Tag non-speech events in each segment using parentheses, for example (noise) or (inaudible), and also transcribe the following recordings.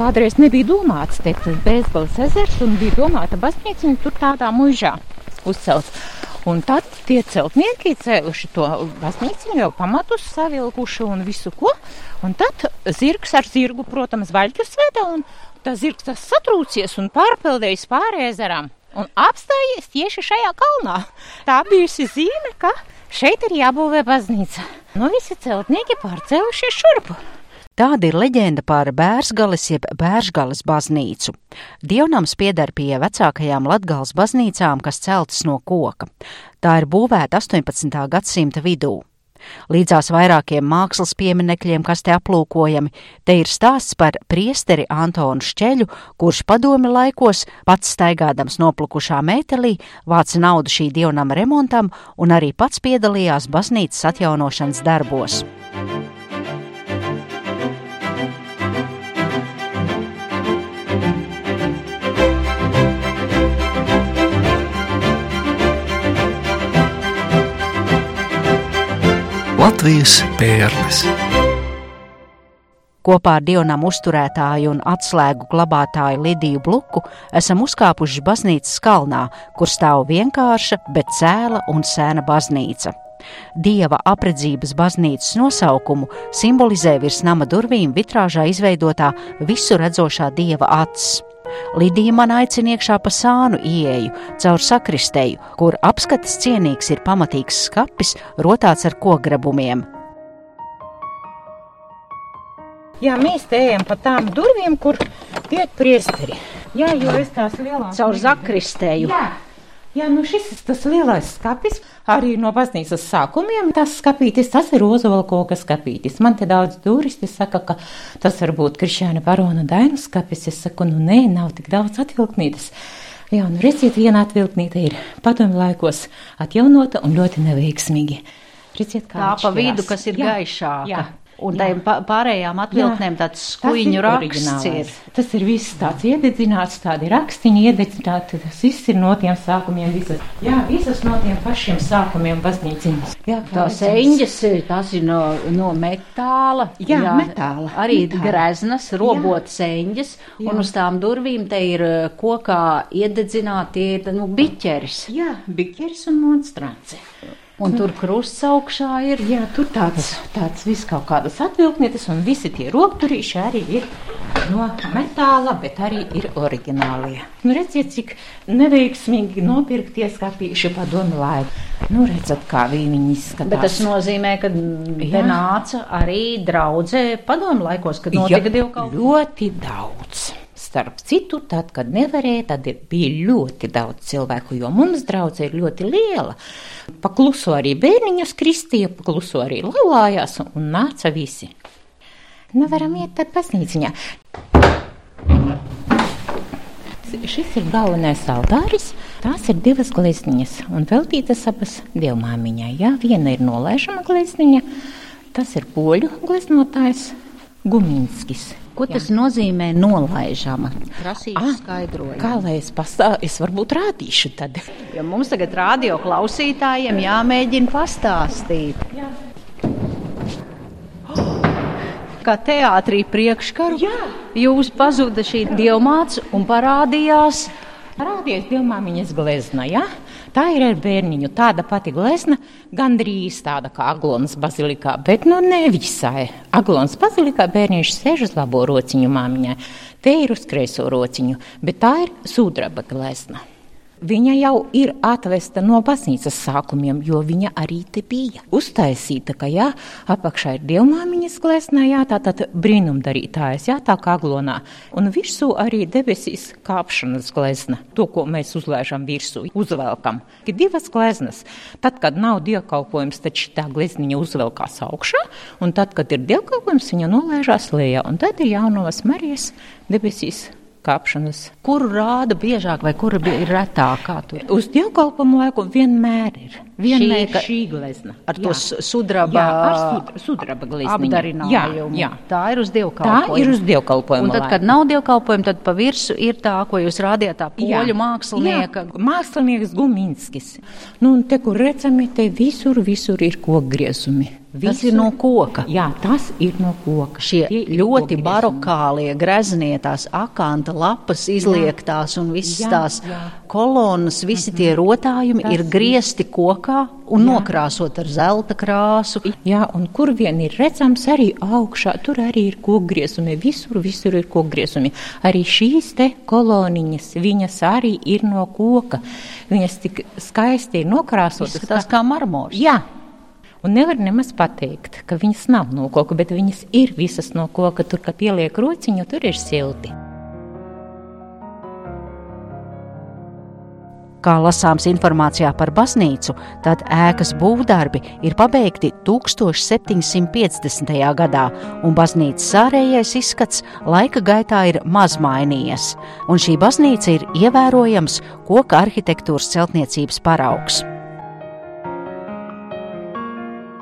kādreiz nebija domāts, te Bēzbalas ezers un bija domāta baznīca tur tādā mužā uzcelt. Un tad tie celtnieki cēluši to baznīcu, jau pamatus savilkuši un visu ko. Un tad zirgs ar zirgu, protams, vaļķus veda, un tas zirgs tas satrūcies un pārpeldējis pāri ezeram un apstājies tieši šajā kalnā. Tā bijusi zīme, ka šeit ir jābūvē baznīca. Nu, visi celtnieki pārcēlušies šurpu. Tāda ir leģenda par Bērsgalis jeb Bēržgalis baznīcu. Dievnams pieder pie vecākajām Latgales baznīcām, kas celtas no koka. Tā ir būvēta 18. gadsimta vidū. Līdzās vairākiem mākslas pieminekļiem, kas te aplūkojami, te ir stāsts par priesteri Antonu Šķeļu, kurš padomi laikos, pats staigādams noplukušā mētelī, vāca naudu šī dievnama remontam un arī pats piedalījās baznīcas atjaunošanas darbos. Latvijas pērles. Kopā ar dievnam uzturētāju un atslēgu glabātāju Lidiju Bluku esam uzkāpuši baznīcas kalnā, kur stāv vienkārša, bet cēla un sēna baznīca. Dieva apredzības baznīcas nosaukumu simbolizē virs nama durvīm vitrāžā izveidotā visu redzošā dieva acis. Lidija man aicina iekšā pa sānu ieeju, caur sakristēju, kur apskates cienīgs ir pamatīgs skapis, rotāts ar kograbumiem. Jā, mēs te ejam pa tām durvīm, kur iet priesteri. Jā, jo es tās lielās. Caur zakristēju. Jā. Jā, nu šis ir tas lielais skats, arī no baznīcas sākumiem. Tas skats, tas ir Ozola koka skats. Man te daudz turisti saka, ka tas var būt Krišāna Barona Dainu skats. Es saku, nu nē, nav tik daudz atvilknītas. Jā, nu redziet, viena atvilknīta ir padomju laikos atjaunota un ļoti neveiksmīgi. Redziet, tā pa vidu, kas ir jā, gaišāka. Jā, Un tādiem pārējām atvilknēm tāds skuiņu raksts ir. Tas ir viss tāds iededzināts, tādi rakstiņi iededzināti, tas viss ir no tiem sākumiem, visas, jā, visas no tiem pašiem sākumiem baznīciņas. Jā, tās eņģes, tās ir no, no metāla. Jā, jā metāla. Arī metāla. greznas, robotas eņģes, un uz tām durvīm te ir kokā iededzināti, ir, nu, biķeris. Jā, biķeris un monstrāce. Un tur krusts augšā ir. Jā, tur tāds, tāds viss kaut kādas atvilknietes, un visi tie rokturīši arī ir no metāla, bet arī ir oriģinālie. Nu, redziet, cik neveiksmīgi nopirkties kapīši padomu laiku. Nu, redzat, kā viņi izskatās. Bet tas nozīmē, ka te nāca arī draudzē padomu laikos, kad notika dievkalpojumi. Ļoti daudz. Starp citu, tad, kad nevarēja, tad bija ļoti daudz cilvēku, jo mums draudzē ir ļoti liela. Pakluso arī bērniņas kristīja, pakluso arī laulājās un nāca visi. Nu, varam iet tad baznīciņā. Šis ir galvenais altāris. Tās ir divas glezniņas un veltītas abas dievmāmiņai. Jā, viena ir nolaižama glezniņa, tas ir poļu gleznotājs Guminskis. Ko tas Jā. nozīmē nolaižama? Prasīšu ah, skaidrojumu. Kā lai es pastāstīšu, es varbūt rādīšu tad. Jo mums tagad radio klausītājiem jāmēģina pastāstīt. Jā. Kā teātrī priekškaru, Jā. jūs pazuda šī dievmāts un parādījās. Parādījās dievmāmiņas glezna, jā? Ja? Tā ir ar bērniņu tāda pati glezna, gandrīz tāda kā Aglonas bazilikā, bet nu ne visai. Aglonas bazilikā bērniņš sēž uz labo rociņu māmiņai, te ir uz kreiso rociņu, bet tā ir sudraba glezna. Viņa jau ir atvesta no baznīcas sākumiem, jo viņa arī te bija uztaisīta, ka jā, apakšā ir dievmāmiņas glezna, jā, tā tad brīnumdarītājas, jā, tā kā glonā. Un virsū arī debesīs kāpšanas glezna, to, ko mēs uzlēžam virsū, uzvelkam. Ir divas gleznas. Tad, kad nav dievkalpojums, tad šī glezniņa uzvelkās augšā, un tad, kad ir dievkalpojums, viņa nolēžās lejā, un tad ir jaunavas Marijas debesīs kāpšanas. Kuru rāda biežāk vai kura ir retāk? Uz dievkalpojumu laiku vienmēr ir. Vienmēr šī, šī glezna. Ar jā. to sudraba, jā, ar sudraba glezniņu. Jā, jā. Tā ir uz dievkalpojumu. Tā ir uz dievkalpojumu. Un tad, kad nav dievkalpojumu, tad pa virsu ir tā, ko jūs rādījāt, tā poļu jā. mākslinieka. Jā, mākslinieks Guminskis. Nu, un te, kur redzami, te visur, visur ir kokgriezumi Tas ir no koka. Jā, tas ir no koka. Šie Tie ir ļoti barokālie greznie, tās akanta lapas izliektās un visas Jā, tās jā. kolonas, visi tie rotājumi Tas ir griezti kokā un nokrāsot ar zelta krāsu. Jā, un kur vien ir redzams, arī augšā tur arī ir kokgriezumi. Visur, visur ir kokgriezumi. Arī šīs te koloniņas, viņas arī ir no koka. Viņas tik skaisti ir nokrāsotas. Izskatās kā marmors. Jā. Un nevar nemaz pateikt, ka viņas nav no koka, bet viņas ir visas no koka. Tur, kad pieliek rociņu, tur ir silti. Kā lasāms informācijā par baznīcu, tad ēkas būvdarbi ir pabeigti 1750. gadā, un baznīcas ārējais izskats laika gaitā ir maz mainījies, un šī baznīca ir ievērojams koka arhitektūras celtniecības paraugs.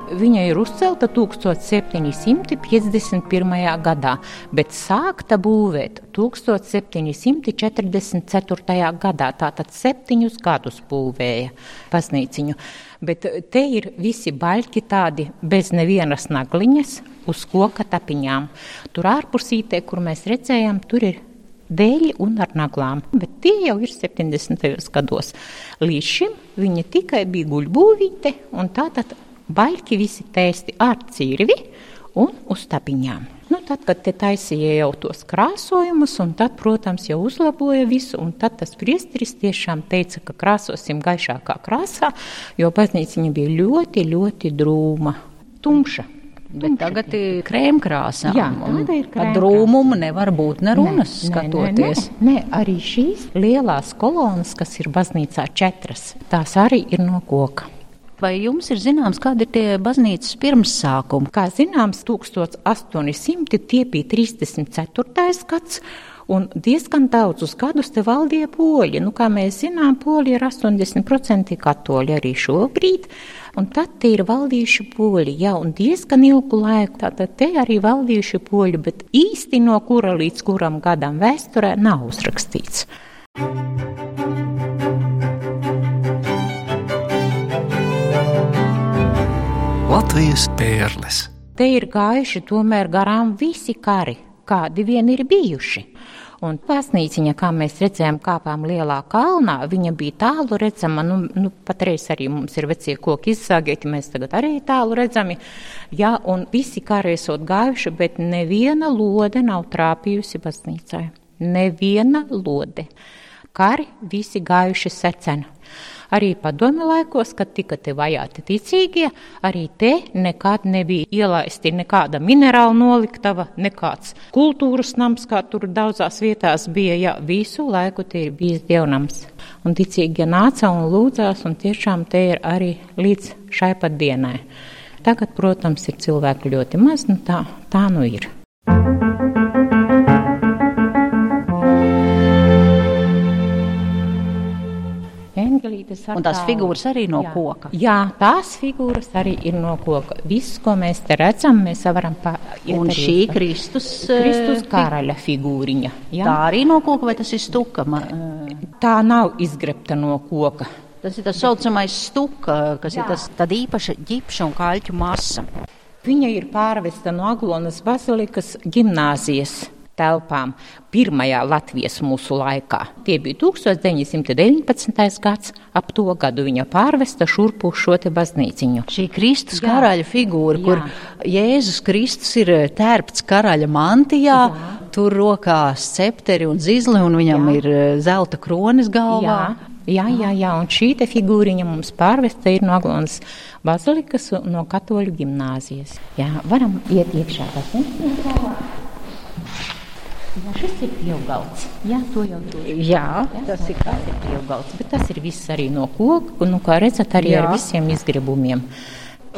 Viņa ir uzcelta 1751. gadā, bet sākta būvēt 1744. gadā. Tātad septiņus gadus būvēja baznīciņu. Bet te ir visi baļķi tādi bez nevienas nagliņas uz koka tapiņām. Tur ārpusītē, kur mēs redzējām, tur ir dēļi un ar naglām, bet tie jau ir 70. gados. Līdz šim viņa tikai bija guļbūvīte un tātad baļķi visi tēsti ar cirvi un uz tapiņām. Nu, tad, kad te taisīja jau tos krāsojumus, un tad, protams, jau uzlaboja visu, un tad tas priesteris tiešām teica, ka krāsosim gaišākā krāsā, jo baznīciņa bija ļoti, ļoti drūma, tumša. Bet tagad ir krēmkrāsā. Jā, tāda ir Par krēmkrāsa. drūmumu nevar būt ne runas, Nē, skatoties. Nē, nē, nē, arī šīs lielās kolonas, kas ir baznīcā četras, tās arī ir no koka. Vai jums ir zināms, kādi ir tie baznīcas pirmsākumi? Kā zināms, 1800 tie bija 34. gads. Un diezgan daudzus gadus te valdīja poļi. Nu, kā mēs zinām, poļi ir 80% katoļi arī šobrīd. Un tad te ir valdījuši poļi, jā, un diezgan ilgu laiku. Tātad te arī valdījuši poļi, bet īsti no kura līdz kuram gadam vēsturē nav uzrakstīts. Latvijas pērles. Te ir gājuši tomēr garām visi kari, kādi vien ir bijuši. Un pasnīciņa, kā mēs redzējām, kāpām lielā kalnā, viņa bija tālu redzama. Nu, nu, patreiz arī mums ir vecie koki izzāgēti, mēs tagad arī tālu redzami. Jā, un visi kari esot gājuši, bet neviena lode nav trāpījusi baznīcai. Neviena lode. Kari visi gājuši secenu. Arī padomi laikos, kad tika te vajāti ticīgie, arī te nekad nebija ielaisti nekāda minerāla noliktava, nekāds kultūras nams, kā tur daudzās vietās bija. Jā, visu laiku te ir bijis dievnams. Un ticīgie nāca un lūdzās, un tiešām te ir arī līdz šai pat dienai. Tagad, protams, ir cilvēku ļoti maz, nu tā, tā nu ir. Engelītes ar Un tās figūras arī no Jā. koka? Jā, tās figūras arī ir no koka. Viss, ko mēs te redzam, mēs varam pāriet. Un šī Kristus, Kristus eh, karaļa figūriņa. Jā. Tā arī no koka vai tas ir stuka? Ma- eh, tā nav izgrebta no koka. Tas ir tas saucamais stuka, kas Jā. ir tas tāda īpaša ģipša un kaļķu masa. Viņa ir pārvesta no Aglonas bazilikas gimnāzijas telpām pirmajā Latvijas mūsu laikā. Tie bija 1919. gads, ap to gadu viņa pārvesta šurpu šo te baznīciņu. Šī Kristus Jā. karaļa figūra, Jā. kur Jēzus Kristus ir eh, tērpts karaļa mantijā, tur rokā scepteri un zizli, un viņam Jā. ir eh, zelta kronis galvā. Jā, jā, jā, jā, un šī figūriņa mums pārvesta ir no Aglonas bazilikas un no katoļu gimnāzijas. Jā, varam iet iekšā baznīcā. Jā, šis ir pieaugalds. Jā, to jau tur. Jā, Tas ir tas ir pieaugalds, bet tas ir viss arī no koka, nu, kā redzat, arī Jā. ar visiem izgrebumiem.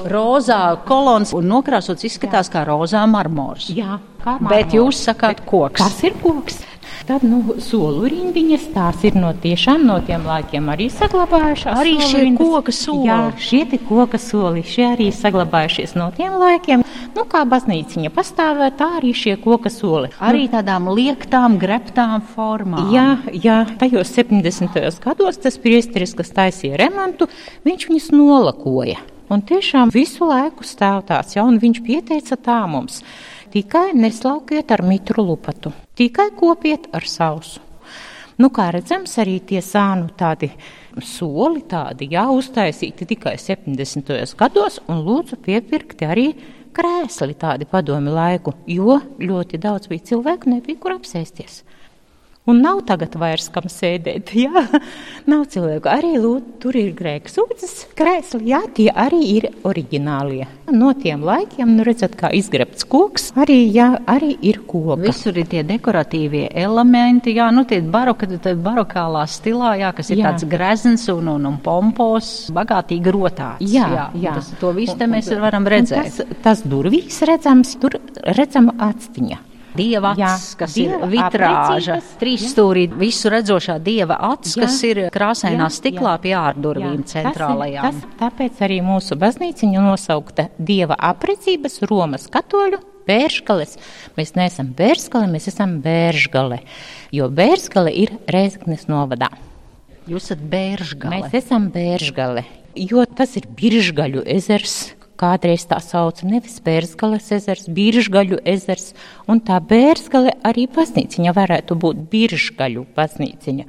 rozā kolons un nokrāsots izskatās kā rozā marmors. Jā, kā Bet marmors. jūs sakāt koks. Tas ir koks. Tad, nu, solu rindiņas, tās ir no tiešām no tiem laikiem arī saglabājušās. Arī šie koka soli. Jā, šie koka soli, šie arī saglabājušies no tiem laikiem. Nu, kā baznīciņa pastāvē, tā arī šie koka soli. Arī tādām liektām, greptām formām. Jā, jā, tajos 70. gados tas priesteris, kas taisīja remontu, viņš viņus nolakoja. Un tiešām visu laiku stāv tāds, ja, un viņš pieteica tā mums. Tikai neslaukiet ar mitru lupatu, tikai kopiet ar sausu. Nu, kā redzams, arī tie sānu tādi soli, tādi jā, uztaisīti tikai 70. gados, un lūdzu piepirkti arī krēsli tādi padomi laiku, jo ļoti daudz bija cilvēku, nebija kur apsēsties. Un nav tagad vairs kam sēdēt. (laughs) Jā, nav cilvēku. Arī lūd, tur ir grēks ūdens krēsli. Jā, tie arī ir oriģinālie. No tiem laikiem, nu redzat, kā izgrebts koks, arī, jā, arī ir koka. Visur ir tie dekoratīvie elementi, jā, nu tie baroka, barokālā stilā, jā, kas ir jā. tāds grezns un, un, un pompos, bagātīgi rotāts. Jā, jā, jā. Tas, to visu te mēs varam redzēt. Tas, tas durvīs redzams, tur redzama atstiņa. Dieva acis, jā, kas dieva ir vitrāža, trīsstūrī visu redzošā dieva acis, jā, kas ir krāsainā jā, stiklā jā, pie ārdurvīm centrālajām. Tas ir, tas, tāpēc arī mūsu baznīciņa nosaukta dieva aprecības Romas katoļu Bēršgales. Mēs neesam Bēršgale, mēs esam Bēržgale, jo Bēržgale ir Reizeknes novadā. Jūs esat Bēržgale? Mēs esam Bēržgale, jo tas ir Biržgaļu ezers kādreiz tā sauca nevis Bērzgales ezers, Biržgaļu ezers, un tā Bērzgale arī baznīciņa varētu būt Biržgaļu baznīciņa.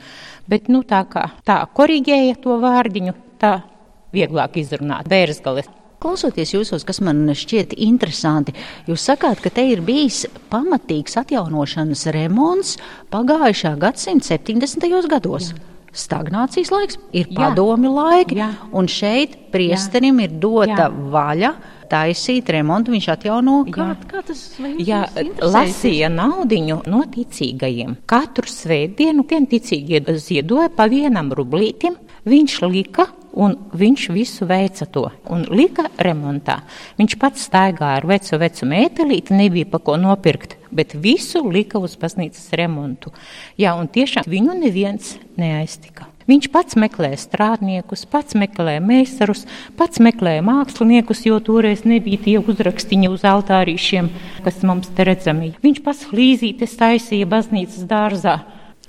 Bet, nu, tā kā tā korigēja to vārdiņu, tā vieglāk izrunāt Bērzgales. Klausoties jūsos, kas man šķiet interesanti, jūs sakāt, ka te ir bijis pamatīgs atjaunošanas remonts pagājušā gadsimta 70. gados. Jā stagnācijas laiks, ir jā. padomi laiki, jā. un šeit priesterim jā. ir dota jā. vaļa taisīt remontu, viņš atjauno. Kā, kā tas jā, lasīja naudiņu no ticīgajiem. Katru svētdienu, gan ticīgie ziedoja pa vienam rublītim, viņš lika un viņš visu veica to un lika remontā. Viņš pats staigāja ar vecu, vecu mētelīti, nebija pa ko nopirkt, bet visu lika uz baznīcas remontu. Jā, un tiešām viņu neviens neaiztika. Viņš pats meklēja strādniekus, pats meklēja meistarus, pats meklēja māksliniekus, jo toreiz nebija tie uzrakstiņi uz altārīšiem, kas mums te redzami. Viņš pats flīzītes taisīja baznīcas dārzā.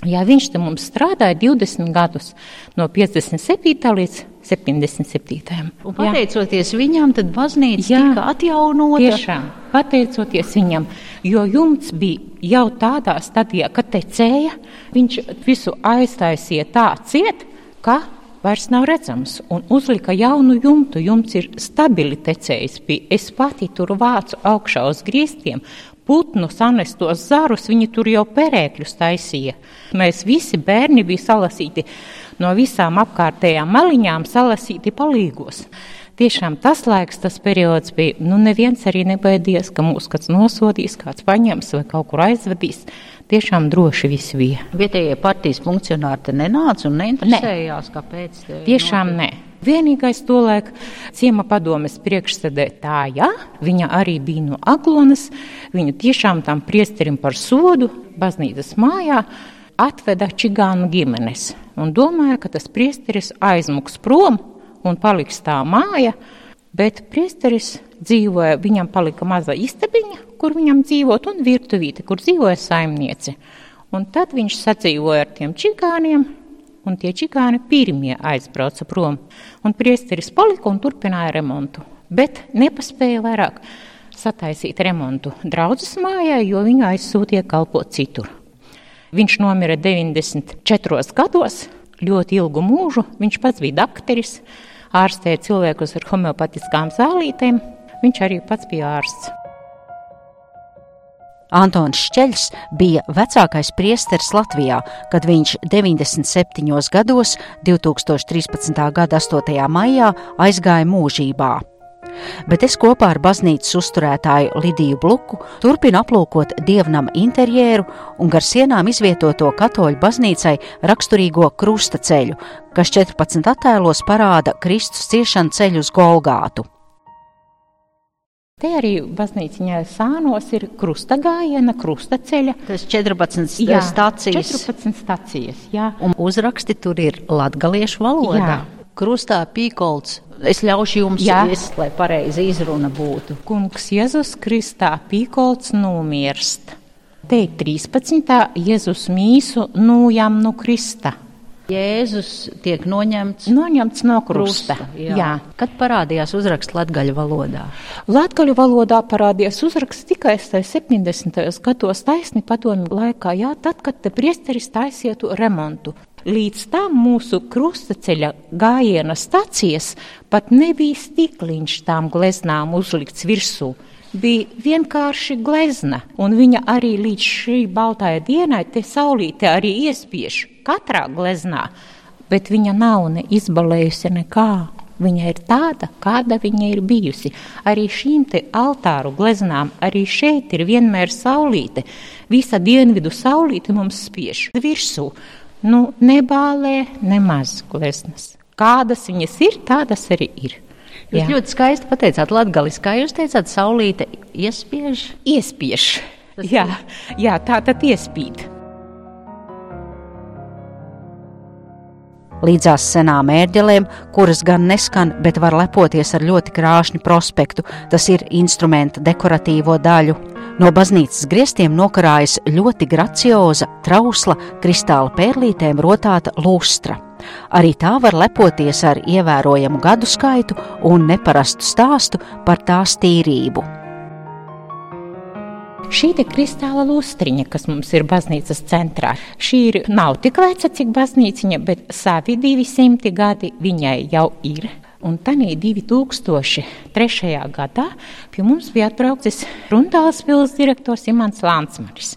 Jā, viņš te mums strādāja 20 gadus, no 57. līdz 77. Un pateicoties jā. viņam, tad baznīca jā, tika atjaunota. Tiešām, pateicoties viņam, jo jumts bija jau tādā stadijā, kad tecēja, viņš visu aiztaisīja tā ciet, ka vairs nav redzams, un uzlika jaunu jumtu. Jumts ir stabili tecējis. Es pati tur vācu augšā uz griestiem, putnu sanestos zarus, viņi tur jau perēkļus taisīja. Mēs visi bērni bija salasīti no visām apkārtējām maliņām, salasīti palīgos. Tiešām tas laiks, tas periods bija, nu neviens arī nebaidījās, ka mūs kāds nosodīs, kāds paņems vai kaut kur aizvedīs. Tiešām droši viss bija. Vietējie partijas funkcionāri te nenāca un neinteresējās, ne. kāpēc? Tiešām nē. Vienīgais tolaik ciema padomes priekšsēdētāja, viņa arī bija no Aglonas, viņu tiešām tam priesterim par sodu baznīcas mājā atveda čigānu ģimenes un domāja, ka tas priesteris aizmuks prom un paliks tā māja, bet priesteris dzīvoja, viņam palika maza istabiņa, kur viņam dzīvot, un virtuvīte, kur dzīvoja saimniece. Un tad viņš sadzīvoja ar tiem čigāniem, un tie čigāni pirmie aizbrauca prom. Un priesteris palika un turpināja remontu, bet nepaspēja vairāk sataisīt remontu draudzes mājā, jo viņu aizsūtīja kalpot citur. Viņš nomira 94 gados, ļoti ilgu mūžu. Viņš pats bija dakteris, ārstēja cilvēkus ar homeopātiskām zālītēm. Viņš arī pats bija ārsts. Antons Šķeļs bija vecākais priesteris Latvijā, kad viņš 97 gados 2013. gada 8. maijā aizgāja mūžībā. Bet es kopā ar baznīcas uzturētāju Lidiju Bluku turpinu aplūkot dievnam interjeru un gar sienām izvietoto katoļu baznīcai raksturīgo krusta ceļu, kas 14 attēlos parāda Kristus ciešanu ceļu uz Golgātu. Te arī baznīciņā sānos ir krusta gājiena, krusta ceļa. Tas 14 jā, stācijas. 14 stācijas, jā. Un uzraksti tur ir latgaliešu valodā. Jā. Krustā pīkolts. Es ļaušu jums, ies, lai pareizi izruna būtu. Kungs Jēzus Kristā pīkolts numirst. Te ir 13. Jēzus mīsu nūjam no Krista. Jēzus tiek noņemts, noņemts no krusta. krusta. Jā. Jā. Kad parādījās uzraksts latgaļu valodā? Latgaļu valodā parādījās uzraksts tikai 70. gados taisni padomju laikā, jā, tad, kad te priesteris taisietu remontu. Līdz tam mūsu krustaceļa gājiena stacijas pat nebija stikliņš tām gleznām uzlikts virsū bija vienkārši glezna, un viņa arī līdz šī baltajai dienai te saulīte arī iespiež katrā gleznā, bet viņa nav ne izbalējusi nekā. Viņa ir tāda, kāda viņa ir bijusi. Arī šīm te altāru gleznām, arī šeit ir vienmēr saulīte. Visa dienvidu saulīte mums spiež virsū. Nu, nebālē nemaz gleznas. Kādas viņas ir, tādas arī ir. Jūs jā. ļoti skaisti pateicāt latgalis, kā jūs teicāt, saulīte iespiež? Iespiež. Jā, jā, tā tad iespīd. Līdzās senām ērģelēm, kuras gan neskan, bet var lepoties ar ļoti krāšņu prospektu, tas ir instrumenta dekoratīvo daļu. No baznīcas griestiem nokarājas ļoti gracioza, trausla, kristāla pērlītēm rotāta lustra. Arī tā var lepoties ar ievērojamu gadu skaitu un neparastu stāstu par tās tīrību. Šī ir kristāla lustriņa, kas mums ir baznīcas centrā. Šī ir, nav tik veca, cik baznīciņa, bet savi 200 gadi viņai jau ir. Un tādā 2003. gadā pie mums bija atbraucis Runtāls pilsētas direktors Imants Lansmanis.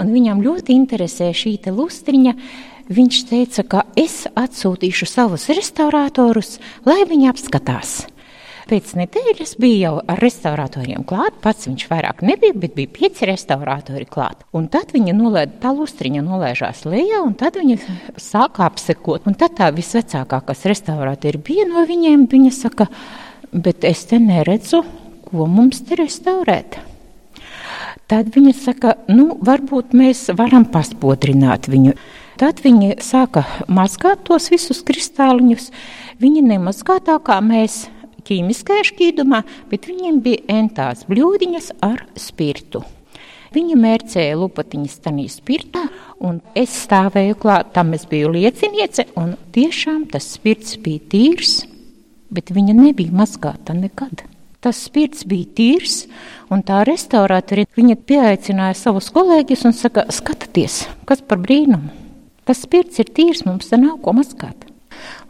Viņam ļoti interesē šī lustriņa, viņš teica, ka es atsūtīšu savus restauratorus, lai viņi apskatās. Pēc nedēļas bija jau ar restauratoriem klāt. Pats viņš vairāk nebija, bet bija pieci restauratori klāt. Un tad viņa nolēda, tā lustriņa nolēžās lejā, un tad viņa sāka apsekot. Un tad tā visvecākā, kas restauratori bija no viņiem, viņa saka, bet es te neredzu, ko mums te restaurēt. Tad viņa saka, nu, varbūt mēs varam paspodrināt viņu. Tad viņi sāka mazgāt tos visus kristāliņus. Viņi nemazgā tā kā mēs ķīmiskajā šķīdumā, bet viņiem bija entās bļūdiņas ar spirtu. Viņa mērcēja lupatiņas tajā spirtā, un es stāvēju klāt, tam es biju lieciniece, un tiešām tas spirts bija tīrs, bet viņa nebija mazgāta nekad. Tas spirts bija tīrs, un tā restaurātori viņa pieaicināja savus kolēģus un saka, skatieties, kas par brīnumu. Tas spirts ir tīrs, mums te nav ko mazgāt.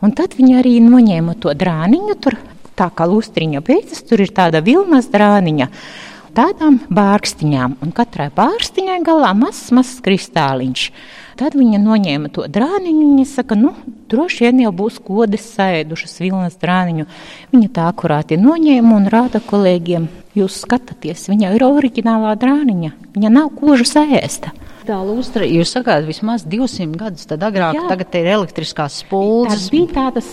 Un tad viņi arī noņēma to drāniņu, tur tā kā lustriņa beidzas, tur ir tāda vilnas drāniņa. Tādām bārstiņām, un katrai bārstiņai galā mazs, mazs kristāliņš. Tad viņa noņēma to drāniņu, viņa saka, nu, droši vien jau būs kodas sēdušas vilnas drāniņu. Viņa tā akurāti noņēma un rāda kolēģiem, jūs skatāties, viņa ir oriģinālā drāniņa, viņa nav koža sēsta. Tā lustra, jūs sakāt, vismaz 200 gadus tad agrāk, Jā. tagad ir elektriskās spuldzes. Tas bija tādas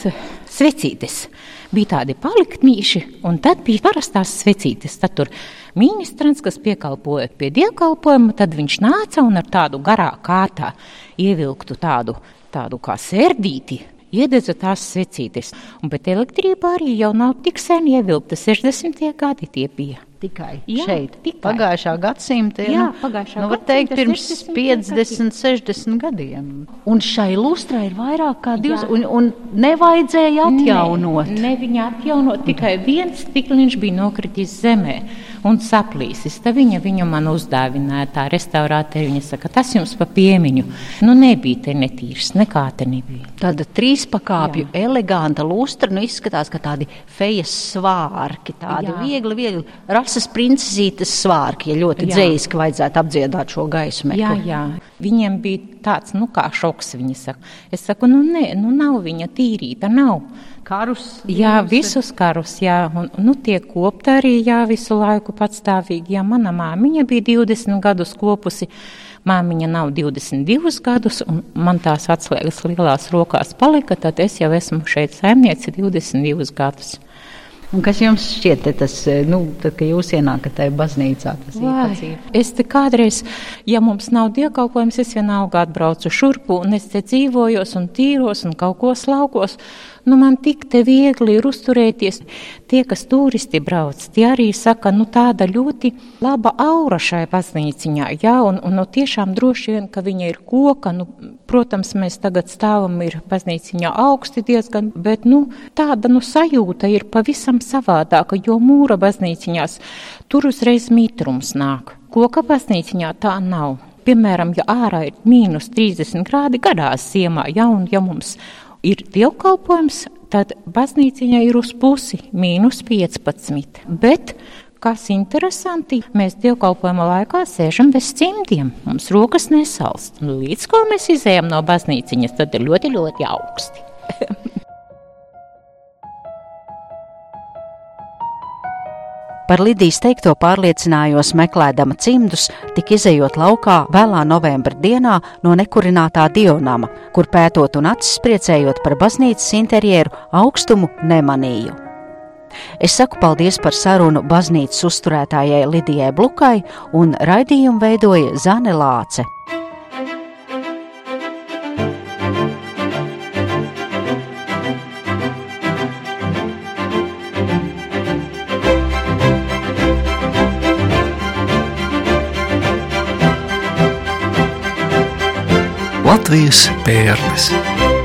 svecītes, bija tādi paliktnīši, un tad bija parastās svecītes. Tad tur ministrants, kas piekalpoja pie dievkalpojuma, tad viņš nāca un ar tādu garā kārtā ievilktu tādu, tādu kā sērdīti, iededza tās svecītes. Un, bet elektrība arī jau nav tik sen ievilkta, 60. gadi tie bija tikai jā, šeit, tikai. pagājušā gadsimta. Jā, nu, pagājušā nu, gadsimta. Teikt, pirms 50, 60 gadiem. Un šai lustrai ir vairāk kā divas, jā. un, un nevajadzēja atjaunot. Ne, ne viņa atjaunot, tikai viens stikliņš bija nokritis zemē un saplīsis. Tad viņa viņu man uzdāvināja, tā restaurātori. Viņa saka, tas jums pa piemiņu. Nu, nebija te netīrs, nekā te nebija. Tāda trīspakāpju, Jā. eleganta lustra, nu izskatās, ka tādi fejas svārki, tādi Jā. viegli, viegli rases princesītes svārki, ja ļoti dzējiski vajadzētu apdziedāt šo gaismu. Jā, jā. Viņiem bija tāds, nu kā šoks, viņi saka. Es saku, nu nē, nu nav viņa tīrīta, nav karus. Jā, visus karus, jā, un nu, tiek kopta arī, jā, visu laiku patstāvīgi. Jā, mana māmiņa bija 20 gadus kopusi, māmiņa nav 22 gadus, un man tās atslēgas lielās rokās palika, tad es jau esmu šeit saimnieci 22 gadus. Un kas jums šķiet tas, nu, tad, kad jūs ienākat tajā baznīcā? Es te kādreiz, ja mums nav dievkalpojums, es vienalga atbraucu šurpu, un es te dzīvojos un tīros un kaut ko slaukos. Nu, man tik te viegli ir uzturēties. Tie, kas turisti brauc, tie arī saka, nu tāda ļoti laba aura šai baznīciņā. Jā, un, un nu, tiešām droši vien, ka viņa ir koka. Nu, protams, mēs tagad stāvam ir baznīciņā augsti diezgan, bet nu, tāda nu, sajūta ir pavisam savādāka, jo mūra baznīciņās tur uzreiz mitrums nāk. Koka baznīciņā tā nav. Piemēram, ja ārā ir mīnus 30 grādi gadās ziemā, ja, un ja mums ir dievkalpojums, tad baznīciņai ir uz pusi mīnus 15. Bet Kas interesanti, mēs dievkalpojuma laikā sēžam bez cimdiem. Mums rokas nesalst. Līdz ko mēs izējām no baznīciņas, tad ir ļoti, ļoti augsti. (laughs) Par Lidijas teikto pārliecinājos meklēdama cimdus, tik izējot laukā vēlā novembra dienā no nekurinātā Dionama, kur pētot un acis priecējot par baznīcas interjeru augstumu nemanīju. Es saku paldies par sarunu baznīcas uzturētājai Lidijai Blukai un raidījumu veidoja Zane Lāce. Latvijas pērles.